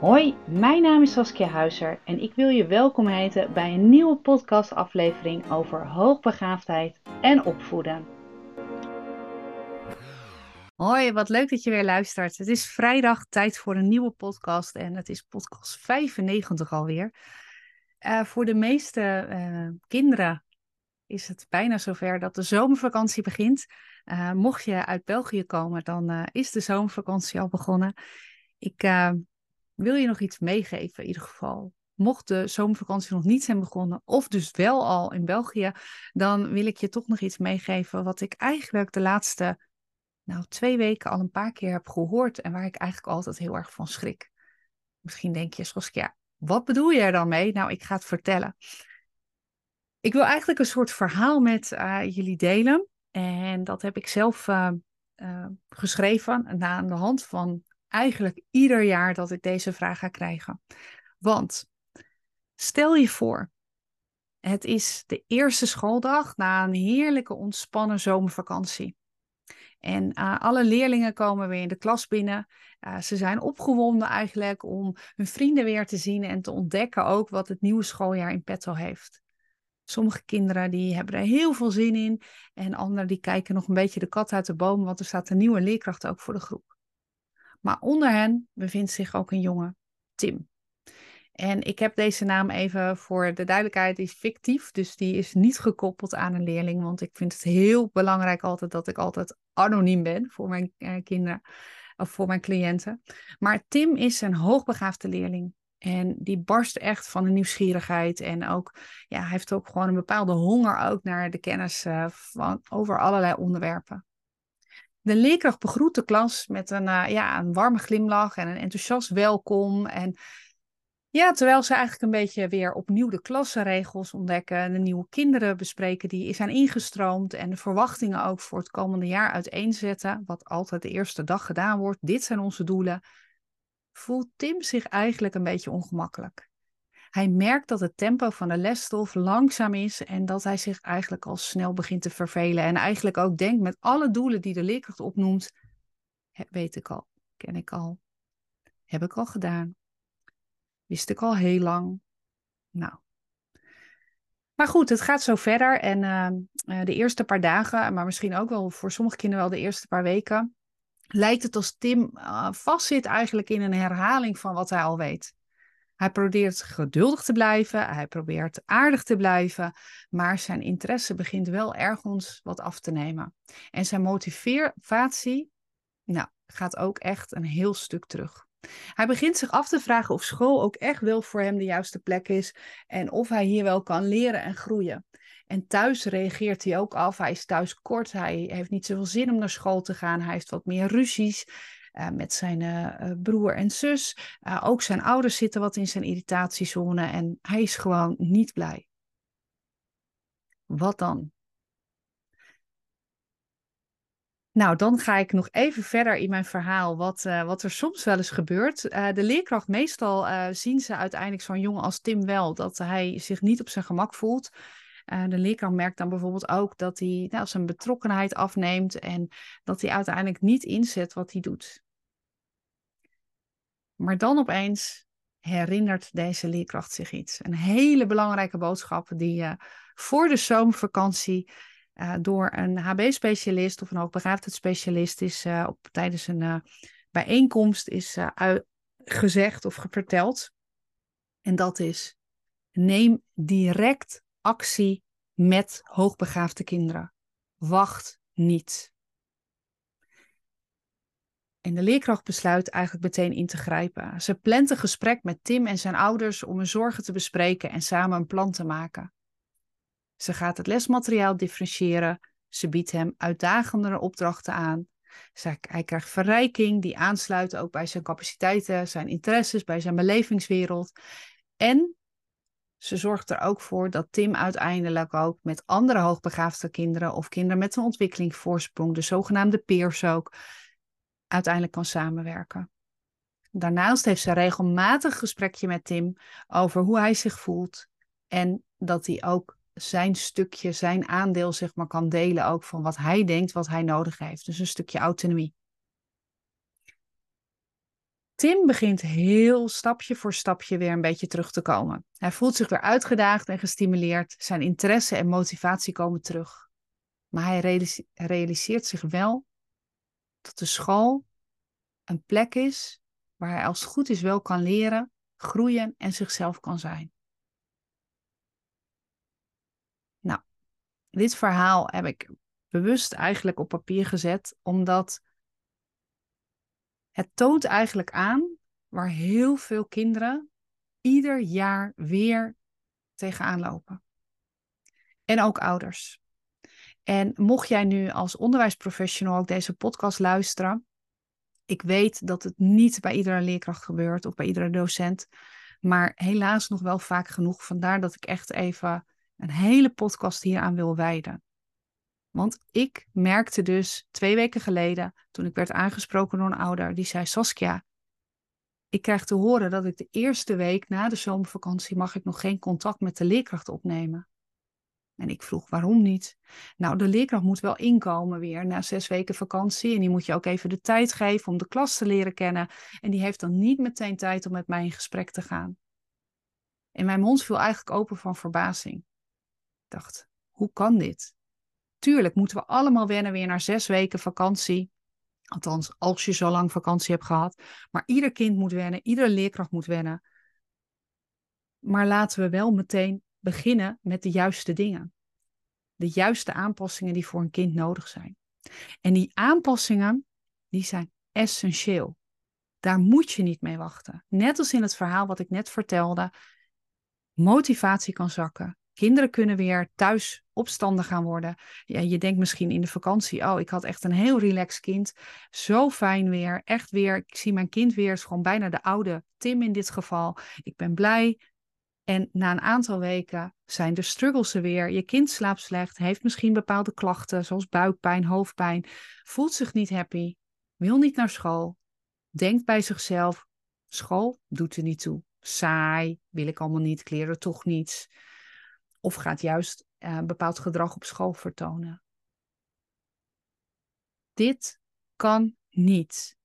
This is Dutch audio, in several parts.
Hoi, mijn naam is Saskia Huizer en ik wil je welkom heten bij een nieuwe podcastaflevering over hoogbegaafdheid en opvoeden. Hoi, wat leuk dat je weer luistert. Het is vrijdag, tijd voor een nieuwe podcast en het is podcast 95 alweer. Uh, voor de meeste uh, kinderen is het bijna zover dat de zomervakantie begint. Uh, mocht je uit België komen, dan is de zomervakantie al begonnen. Ik wil je nog iets meegeven in ieder geval? Mocht de zomervakantie nog niet zijn begonnen, of dus wel al in België, dan wil ik je toch nog iets meegeven wat ik eigenlijk de laatste nou, twee weken al een paar keer heb gehoord en waar ik eigenlijk altijd heel erg van schrik. Misschien denk je, ja, wat bedoel je er dan mee? Nou, ik ga het vertellen. Ik wil eigenlijk een soort verhaal met uh, jullie delen. En dat heb ik zelf uh, uh, geschreven aan de hand van eigenlijk ieder jaar dat ik deze vraag ga krijgen. Want stel je voor, het is de eerste schooldag na een heerlijke ontspannen zomervakantie. En uh, alle leerlingen komen weer in de klas binnen. Uh, ze zijn opgewonden eigenlijk om hun vrienden weer te zien en te ontdekken ook wat het nieuwe schooljaar in petto heeft. Sommige kinderen die hebben er heel veel zin in en anderen die kijken nog een beetje de kat uit de boom, want er staat een nieuwe leerkracht ook voor de groep. Maar onder hen bevindt zich ook een jongen, Tim. En ik heb deze naam even voor de duidelijkheid, die is fictief, dus die is niet gekoppeld aan een leerling, want ik vind het heel belangrijk altijd dat ik altijd anoniem ben voor mijn eh, kinderen of voor mijn cliënten. Maar Tim is een hoogbegaafde leerling. En die barst echt van een nieuwsgierigheid. En ook, ja, hij heeft ook gewoon een bepaalde honger ook naar de kennis uh, van, over allerlei onderwerpen. De leerkracht begroet de klas met een, uh, ja, een warme glimlach en een enthousiast welkom. En ja, terwijl ze eigenlijk een beetje weer opnieuw de klassenregels ontdekken, de nieuwe kinderen bespreken die zijn ingestroomd en de verwachtingen ook voor het komende jaar uiteenzetten, wat altijd de eerste dag gedaan wordt. Dit zijn onze doelen. Voelt Tim zich eigenlijk een beetje ongemakkelijk. Hij merkt dat het tempo van de lesstof langzaam is en dat hij zich eigenlijk al snel begint te vervelen. En eigenlijk ook denkt met alle doelen die de leerkracht opnoemt, weet ik al, ken ik al, heb ik al gedaan, wist ik al heel lang. Nou. Maar goed, het gaat zo verder en uh, de eerste paar dagen, maar misschien ook wel voor sommige kinderen wel de eerste paar weken, lijkt het als Tim uh, vastzit eigenlijk in een herhaling van wat hij al weet. Hij probeert geduldig te blijven, hij probeert aardig te blijven, maar zijn interesse begint wel ergens wat af te nemen. En zijn motivatie nou, gaat ook echt een heel stuk terug. Hij begint zich af te vragen of school ook echt wel voor hem de juiste plek is en of hij hier wel kan leren en groeien. En thuis reageert hij ook af. Hij is thuis kort, hij heeft niet zoveel zin om naar school te gaan, hij heeft wat meer ruzies. Uh, met zijn uh, broer en zus. Ook zijn ouders zitten wat in zijn irritatiezone en hij is gewoon niet blij. Wat dan? Nou, dan ga ik nog even verder in mijn verhaal, wat, wat er soms wel eens gebeurt. de leerkracht, meestal zien ze uiteindelijk zo'n jongen als Tim wel, dat hij zich niet op zijn gemak voelt. Uh, de leerkracht merkt dan bijvoorbeeld ook dat hij nou, zijn betrokkenheid afneemt en dat hij uiteindelijk niet inzet wat hij doet. Maar dan opeens herinnert deze leerkracht zich iets. Een hele belangrijke boodschap die uh, voor de zomervakantie uh, door een HB-specialist of een hoogbegaafdheidsspecialist is op, tijdens een bijeenkomst is gezegd of verteld. En dat is: neem direct actie met hoogbegaafde kinderen. Wacht niet. En de leerkracht besluit eigenlijk meteen in te grijpen. Ze plant een gesprek met Tim en zijn ouders om hun zorgen te bespreken en samen een plan te maken. Ze gaat het lesmateriaal differentiëren. Ze biedt hem uitdagendere opdrachten aan. Hij krijgt verrijking die aansluit ook bij zijn capaciteiten, zijn interesses, bij zijn belevingswereld. En ze zorgt er ook voor dat Tim uiteindelijk ook met andere hoogbegaafde kinderen of kinderen met een ontwikkelingsvoorsprong, de zogenaamde peers ook, uiteindelijk kan samenwerken. Daarnaast heeft ze regelmatig gesprekje met Tim over hoe hij zich voelt en dat hij ook zijn stukje, zijn aandeel zeg maar kan delen ook van wat hij denkt, wat hij nodig heeft. Dus een stukje autonomie. Tim begint heel stapje voor stapje weer een beetje terug te komen. Hij voelt zich weer uitgedaagd en gestimuleerd. Zijn interesse en motivatie komen terug. Maar hij realiseert zich wel dat de school een plek is waar hij als het goed is wel kan leren, groeien en zichzelf kan zijn. Nou, dit verhaal heb ik bewust eigenlijk op papier gezet, omdat het toont eigenlijk aan waar heel veel kinderen ieder jaar weer tegenaan lopen. En ook ouders. En mocht jij nu als onderwijsprofessional ook deze podcast luisteren, ik weet dat het niet bij iedere leerkracht gebeurt of bij iedere docent, maar helaas nog wel vaak genoeg. Vandaar dat ik echt even een hele podcast hieraan wil wijden. Want ik merkte dus twee weken geleden, toen ik werd aangesproken door een ouder, die zei: Saskia, ik krijg te horen dat ik de eerste week na de zomervakantie mag ik nog geen contact met de leerkracht opnemen. En ik vroeg waarom niet? Nou, de leerkracht moet wel inkomen weer na zes weken vakantie. En die moet je ook even de tijd geven om de klas te leren kennen. En die heeft dan niet meteen tijd om met mij in gesprek te gaan. En mijn mond viel eigenlijk open van verbazing. Ik dacht, hoe kan dit? Tuurlijk moeten we allemaal wennen weer naar zes weken vakantie. Althans, als je zo lang vakantie hebt gehad. Maar ieder kind moet wennen, iedere leerkracht moet wennen. Maar laten we wel meteen beginnen met de juiste dingen. De juiste aanpassingen die voor een kind nodig zijn. En die aanpassingen, die zijn essentieel. Daar moet je niet mee wachten. Net als in het verhaal wat ik net vertelde. Motivatie kan zakken. Kinderen kunnen weer thuis opstandig gaan worden. Ja, je denkt misschien in de vakantie, oh, ik had echt een heel relaxed kind. Zo fijn weer, echt weer. Ik zie mijn kind weer, is gewoon bijna de oude Tim in dit geval. Ik ben blij. En na een aantal weken zijn de struggles er weer. Je kind slaapt slecht, heeft misschien bepaalde klachten, zoals buikpijn, hoofdpijn, voelt zich niet happy, wil niet naar school, denkt bij zichzelf: school doet er niet toe. Saai, wil ik allemaal niet, er toch niets. Of gaat juist uh, bepaald gedrag op school vertonen. Dit kan niet.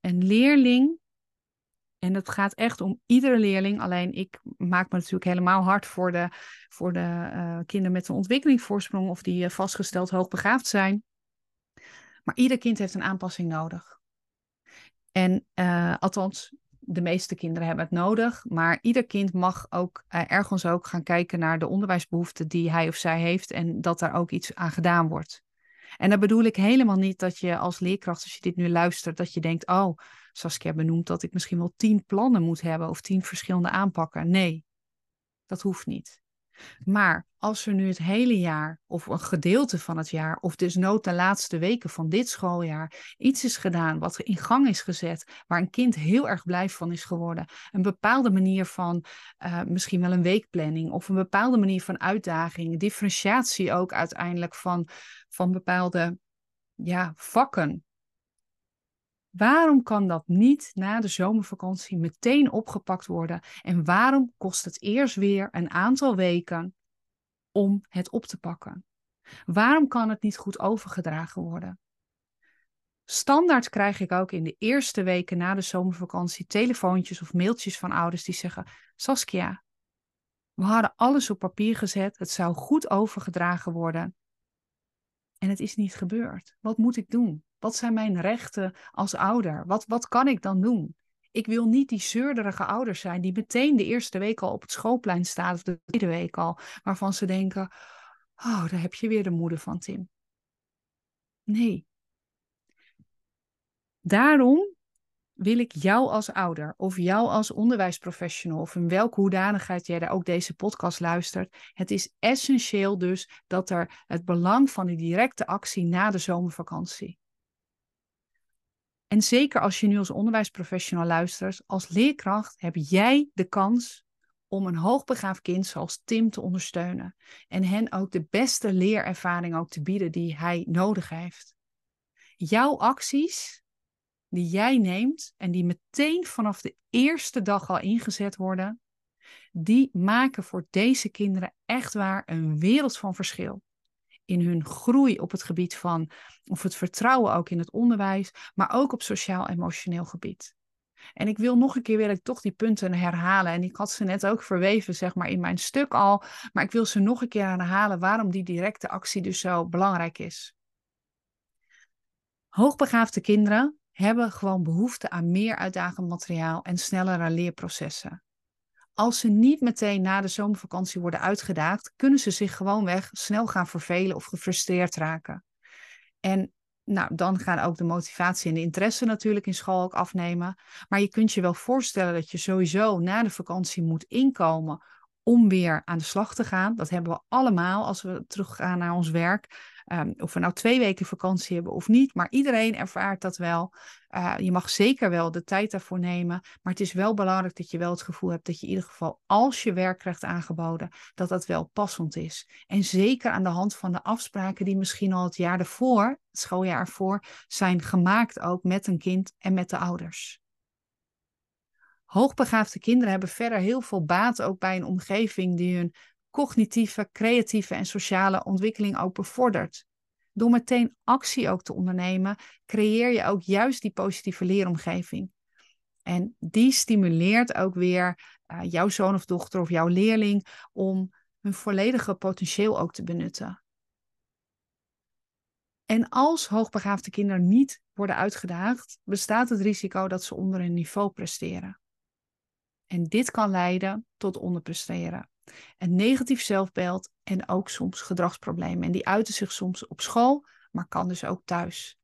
Een leerling, en het gaat echt om iedere leerling, alleen ik maak me natuurlijk helemaal hard voor de, voor de uh, kinderen met een ontwikkelingsvoorsprong of die uh, vastgesteld hoogbegaafd zijn. Maar ieder kind heeft een aanpassing nodig. En althans, de meeste kinderen hebben het nodig, maar ieder kind mag ook uh, ergens ook gaan kijken naar de onderwijsbehoeften die hij of zij heeft en dat daar ook iets aan gedaan wordt. En dan bedoel ik helemaal niet dat je als leerkracht, als je dit nu luistert, dat je denkt, oh, Saskia benoemt dat ik misschien wel tien plannen moet hebben of tien verschillende aanpakken. Nee, dat hoeft niet. Maar als er nu het hele jaar of een gedeelte van het jaar of desnoods de laatste weken van dit schooljaar iets is gedaan wat in gang is gezet, waar een kind heel erg blij van is geworden, een bepaalde manier van uh, misschien wel een weekplanning of een bepaalde manier van uitdaging, differentiatie ook uiteindelijk van, van bepaalde ja, vakken. Waarom kan dat niet na de zomervakantie meteen opgepakt worden? En waarom kost het eerst weer een aantal weken om het op te pakken? Waarom kan het niet goed overgedragen worden? Standaard krijg ik ook in de eerste weken na de zomervakantie telefoontjes of mailtjes van ouders die zeggen: Saskia, we hadden alles op papier gezet, het zou goed overgedragen worden. En het is niet gebeurd. Wat moet ik doen? Wat zijn mijn rechten als ouder? Wat, wat kan ik dan doen? Ik wil niet die zeurderige ouders zijn die meteen de eerste week al op het schoolplein staat of de tweede week al, waarvan ze denken: Oh, daar heb je weer de moeder van Tim. Nee. Daarom wil ik jou als ouder of jou als onderwijsprofessional of in welke hoedanigheid jij daar ook deze podcast luistert. Het is essentieel dus dat er het belang van die directe actie na de zomervakantie. En zeker als je nu als onderwijsprofessional luistert, als leerkracht heb jij de kans om een hoogbegaafd kind zoals Tim te ondersteunen. En hen ook de beste leerervaring ook te bieden die hij nodig heeft. Jouw acties die jij neemt en die meteen vanaf de eerste dag al ingezet worden, die maken voor deze kinderen echt waar een wereld van verschil in hun groei op het gebied van, of het vertrouwen ook in het onderwijs, maar ook op sociaal-emotioneel gebied. En ik wil nog een keer wil toch die punten herhalen. En ik had ze net ook verweven, zeg maar, in mijn stuk al. Maar ik wil ze nog een keer herhalen waarom die directe actie dus zo belangrijk is. Hoogbegaafde kinderen hebben gewoon behoefte aan meer uitdagend materiaal en snellere leerprocessen. Als ze niet meteen na de zomervakantie worden uitgedaagd, kunnen ze zich gewoonweg snel gaan vervelen of gefrustreerd raken. En nou, dan gaan ook de motivatie en de interesse natuurlijk in school ook afnemen. Maar je kunt je wel voorstellen dat je sowieso na de vakantie moet inkomen om weer aan de slag te gaan. Dat hebben we allemaal als we teruggaan naar ons werk. Um, of we nou twee weken vakantie hebben of niet, maar iedereen ervaart dat wel. Uh, je mag zeker wel de tijd daarvoor nemen, maar het is wel belangrijk dat je wel het gevoel hebt dat je in ieder geval, als je werk krijgt aangeboden, dat dat wel passend is. En zeker aan de hand van de afspraken die misschien al het jaar ervoor, het schooljaar ervoor, zijn gemaakt ook met een kind en met de ouders. Hoogbegaafde kinderen hebben verder heel veel baat ook bij een omgeving die hun cognitieve, creatieve en sociale ontwikkeling ook bevordert. Door meteen actie ook te ondernemen, creëer je ook juist die positieve leeromgeving. En die stimuleert ook weer uh, jouw zoon of dochter of jouw leerling om hun volledige potentieel ook te benutten. En als hoogbegaafde kinderen niet worden uitgedaagd, bestaat het risico dat ze onder hun niveau presteren. En dit kan leiden tot onderpresteren. Een negatief zelfbeeld en ook soms gedragsproblemen. En die uiten zich soms op school, maar kan dus ook thuis.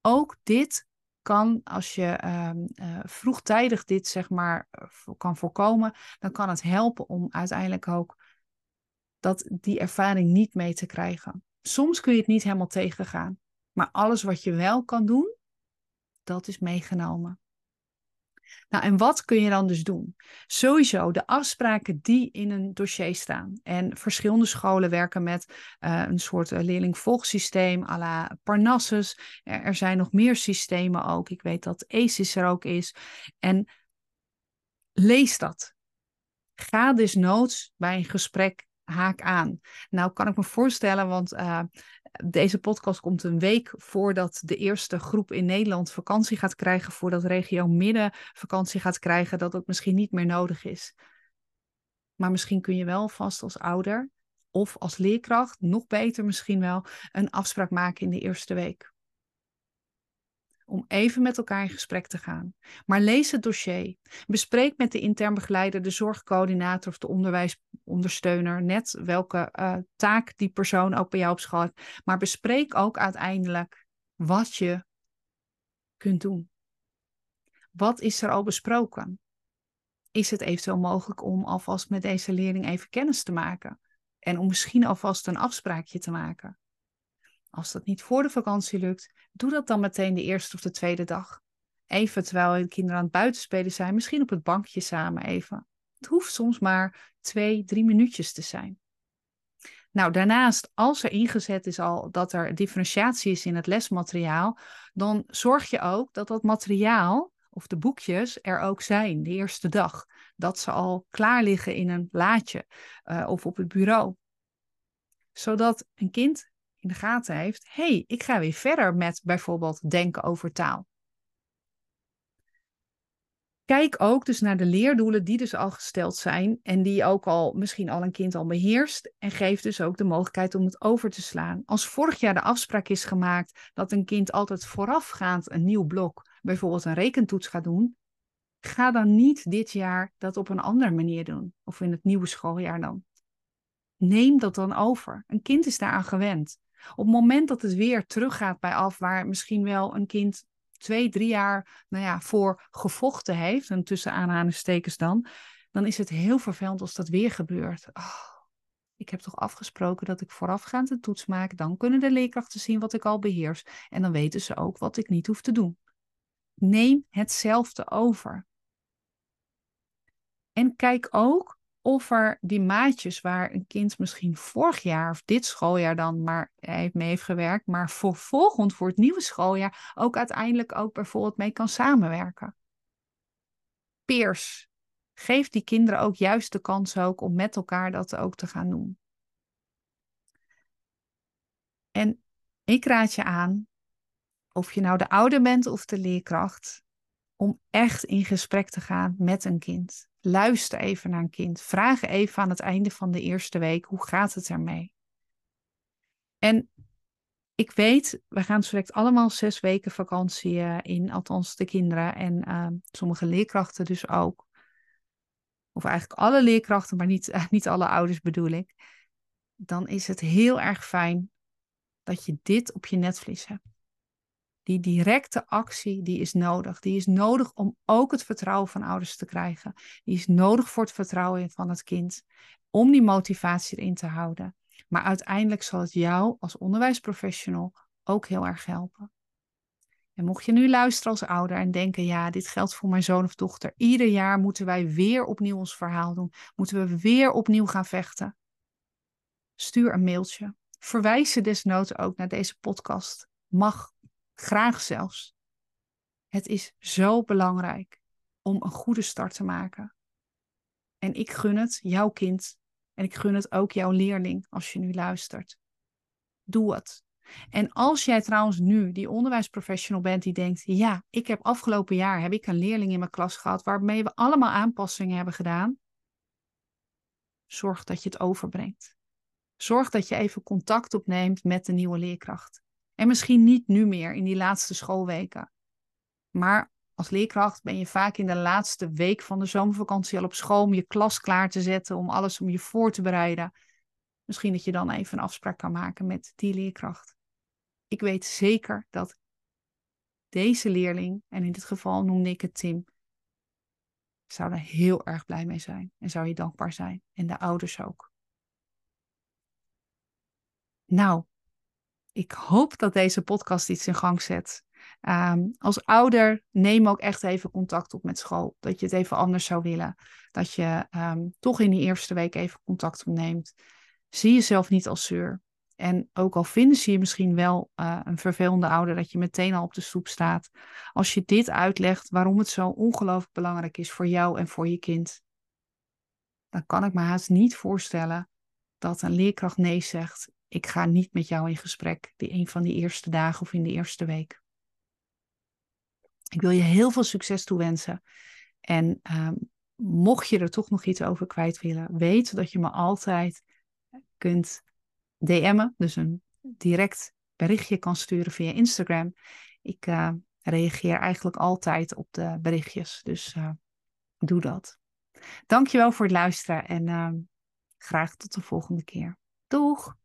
Ook dit kan, als je uh, uh, vroegtijdig dit zeg maar eh, kan voorkomen, dan kan het helpen om uiteindelijk ook dat die ervaring niet mee te krijgen. Soms kun je het niet helemaal tegengaan, maar alles wat je wel kan doen, dat is meegenomen. Nou, en wat kun je dan dus doen? Sowieso de afspraken die in een dossier staan. En verschillende scholen werken met uh, een soort uh, leerlingvolgsysteem à la Parnassus. Er, zijn nog meer systemen ook. Ik weet dat ACES er ook is. En lees dat. Ga desnoods bij een gesprek haak aan. Nou kan ik me voorstellen, want uh, deze podcast komt een week voordat de eerste groep in Nederland vakantie gaat krijgen, voordat regio Midden vakantie gaat krijgen, dat het misschien niet meer nodig is. Maar misschien kun je wel vast als ouder of als leerkracht, nog beter misschien wel, een afspraak maken in de eerste week om even met elkaar in gesprek te gaan. Maar lees het dossier. Bespreek met de intern begeleider, de zorgcoördinator of de onderwijsondersteuner net welke uh, taak die persoon ook bij jou op school heeft. Maar bespreek ook uiteindelijk wat je kunt doen. Wat is er al besproken? Is het eventueel mogelijk om alvast met deze leerling even kennis te maken? En om misschien alvast een afspraakje te maken? Als dat niet voor de vakantie lukt, doe dat dan meteen de eerste of de tweede dag. Even terwijl de kinderen aan het buitenspelen zijn, misschien op het bankje samen even. Het hoeft soms maar twee, drie minuutjes te zijn. Nou, daarnaast, als er ingezet is al dat er differentiatie is in het lesmateriaal, dan zorg je ook dat dat materiaal of de boekjes er ook zijn de eerste dag. Dat ze al klaar liggen in een laadje uh, of op het bureau. Zodat een kind in de gaten heeft: hey, ik ga weer verder met bijvoorbeeld denken over taal. Kijk ook dus naar de leerdoelen die dus al gesteld zijn en die ook al misschien al een kind al beheerst en geef dus ook de mogelijkheid om het over te slaan. Als vorig jaar de afspraak is gemaakt dat een kind altijd voorafgaand een nieuw blok, bijvoorbeeld een rekentoets gaat doen, ga dan niet dit jaar dat op een andere manier doen of in het nieuwe schooljaar dan. Neem dat dan over. Een kind is daaraan gewend. Op het moment dat het weer teruggaat bij af, waar misschien wel een kind twee, drie jaar nou ja, voor gevochten heeft, en tussen aanhalingstekens dan, dan is het heel vervelend als dat weer gebeurt. Oh, ik heb toch afgesproken dat ik voorafgaand een toets maak, dan kunnen de leerkrachten zien wat ik al beheers en dan weten ze ook wat ik niet hoef te doen. Neem hetzelfde over. En kijk ook of er die maatjes waar een kind misschien vorig jaar of dit schooljaar dan maar mee heeft gewerkt, maar vervolgens voor het nieuwe schooljaar ook uiteindelijk ook bijvoorbeeld mee kan samenwerken. Peers. Geef die kinderen ook juist de kans ook om met elkaar dat ook te gaan doen. En ik raad je aan, of je nou de ouder bent of de leerkracht, om echt in gesprek te gaan met een kind. Luister even naar een kind. Vraag even aan het einde van de eerste week: hoe gaat het ermee? En ik weet, we gaan direct allemaal zes weken vakantie uh, in, althans de kinderen en uh, sommige leerkrachten dus ook. Of eigenlijk alle leerkrachten, maar niet, niet alle ouders bedoel ik. Dan is het heel erg fijn dat je dit op je netvlies hebt. Die directe actie, die is nodig. Die is nodig om ook het vertrouwen van ouders te krijgen. Die is nodig voor het vertrouwen van het kind. Om die motivatie erin te houden. Maar uiteindelijk zal het jou als onderwijsprofessional ook heel erg helpen. En mocht je nu luisteren als ouder en denken, ja, dit geldt voor mijn zoon of dochter. Ieder jaar moeten wij weer opnieuw ons verhaal doen. Moeten we weer opnieuw gaan vechten. Stuur een mailtje. Verwijs ze desnoods ook naar deze podcast. Mag, graag zelfs. Het is zo belangrijk om een goede start te maken. En ik gun het jouw kind en ik gun het ook jouw leerling als je nu luistert. Doe het. En als jij trouwens nu die onderwijsprofessional bent die denkt, ja, ik heb afgelopen jaar heb ik een leerling in mijn klas gehad waarmee we allemaal aanpassingen hebben gedaan. Zorg dat je het overbrengt. Zorg dat je even contact opneemt met de nieuwe leerkracht. En misschien niet nu meer in die laatste schoolweken. Maar als leerkracht ben je vaak in de laatste week van de zomervakantie al op school om je klas klaar te zetten, om alles om je voor te bereiden. Misschien dat je dan even een afspraak kan maken met die leerkracht. Ik weet zeker dat deze leerling, en in dit geval noemde ik het Tim, zou er heel erg blij mee zijn en zou je dankbaar zijn. En de ouders ook. Nou, ik hoop dat deze podcast iets in gang zet. Um, als ouder, neem ook echt even contact op met school. Dat je het even anders zou willen. Dat je um, toch in die eerste week even contact opneemt. Zie jezelf niet als zeur. En ook al vinden ze je misschien wel uh, een vervelende ouder, dat je meteen al op de stoep staat. Als je dit uitlegt waarom het zo ongelooflijk belangrijk is voor jou en voor je kind, dan kan ik me haast niet voorstellen dat een leerkracht nee zegt. Ik ga niet met jou in gesprek, die een van die eerste dagen of in de eerste week. Ik wil je heel veel succes toewensen. En um, mocht je er toch nog iets over kwijt willen, weet dat je me altijd kunt DM'en. Dus een direct berichtje kan sturen via Instagram. Ik uh, reageer eigenlijk altijd op de berichtjes. Dus uh, doe dat. Dankjewel voor het luisteren en uh, graag tot de volgende keer. Doeg!